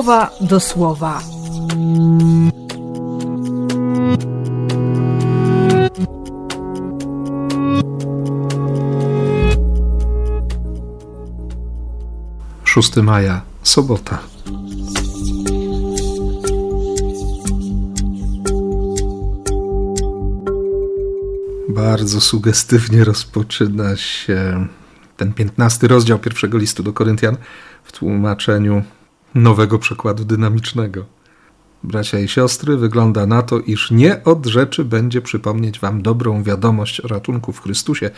słowa do słowa. Szósty maja, sobota. Bardzo sugestywnie rozpoczyna się ten piętnasty rozdział pierwszego listu do Koryntian w tłumaczeniu nowego przekładu dynamicznego. Bracia i siostry, wygląda na to, iż nie od rzeczy będzie przypomnieć wam dobrą wiadomość o ratunku w Chrystusie,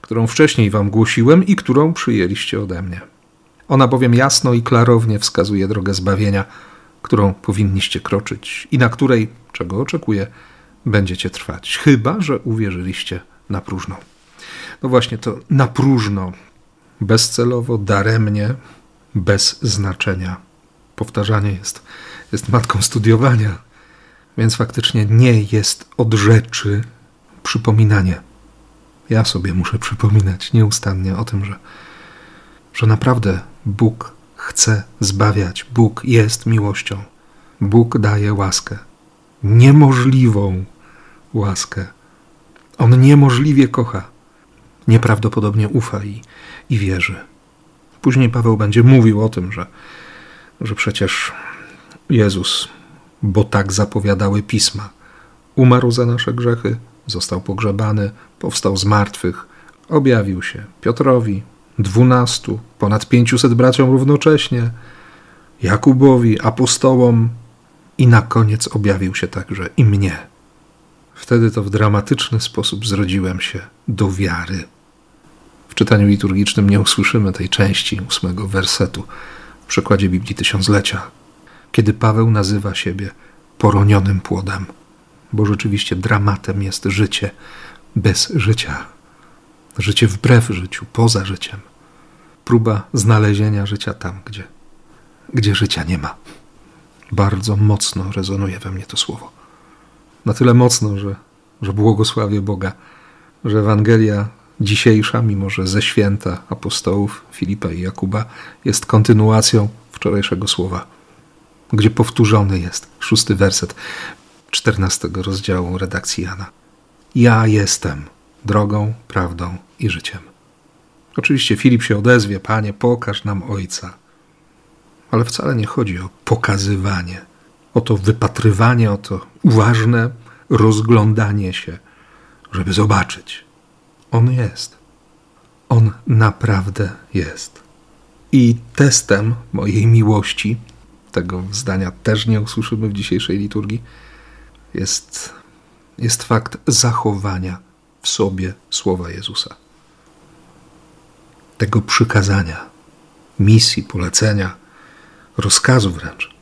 którą wcześniej wam głosiłem i którą przyjęliście ode mnie. Ona bowiem jasno i klarownie wskazuje drogę zbawienia, którą powinniście kroczyć i na której, czego oczekuję, będziecie trwać, chyba że uwierzyliście na próżno. No właśnie to na próżno, bezcelowo, daremnie, bez znaczenia. Powtarzanie jest, jest matką studiowania, więc faktycznie nie jest od rzeczy przypominanie. Ja sobie muszę przypominać nieustannie o tym, że, że naprawdę Bóg chce zbawiać. Bóg jest miłością. Bóg daje łaskę. Niemożliwą łaskę. On niemożliwie kocha. Nieprawdopodobnie ufa i, i wierzy. Później Paweł będzie mówił o tym, że, że przecież Jezus, bo tak zapowiadały pisma, umarł za nasze grzechy, został pogrzebany, powstał z martwych, objawił się Piotrowi, dwunastu, ponad pięciuset braciom równocześnie, Jakubowi, apostołom i na koniec objawił się także i mnie. Wtedy to w dramatyczny sposób zrodziłem się do wiary. W czytaniu liturgicznym nie usłyszymy tej części ósmego wersetu w przekładzie Biblii Tysiąclecia, kiedy Paweł nazywa siebie poronionym płodem, bo rzeczywiście dramatem jest życie bez życia, życie wbrew życiu, poza życiem, próba znalezienia życia tam, gdzie, gdzie życia nie ma. Bardzo mocno rezonuje we mnie to słowo. Na tyle mocno, że, że błogosławię Boga, że Ewangelia dzisiejsza, mimo że ze święta apostołów Filipa i Jakuba, jest kontynuacją wczorajszego słowa, gdzie powtórzony jest szósty werset czternastego rozdziału redakcji Jana. Ja jestem drogą, prawdą i życiem. Oczywiście Filip się odezwie, panie, pokaż nam Ojca. Ale wcale nie chodzi o pokazywanie, o to wypatrywanie, o to uważne rozglądanie się, żeby zobaczyć. On jest. On naprawdę jest. I testem mojej miłości, tego zdania też nie usłyszymy w dzisiejszej liturgii, jest, jest fakt zachowania w sobie słowa Jezusa. Tego przykazania, misji, polecenia, rozkazu wręcz,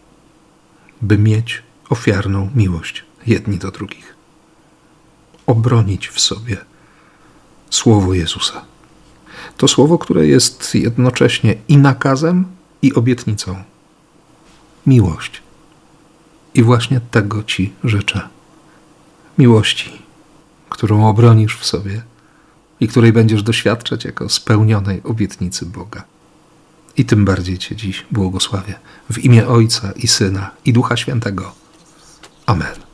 by mieć ofiarną miłość jedni do drugich. Obronić w sobie słowo Jezusa. To słowo, które jest jednocześnie i nakazem, i obietnicą. Miłość. I właśnie tego Ci życzę. Miłości, którą obronisz w sobie i której będziesz doświadczać jako spełnionej obietnicy Boga. I tym bardziej Cię dziś błogosławię. W imię Ojca i Syna i Ducha Świętego. Amen.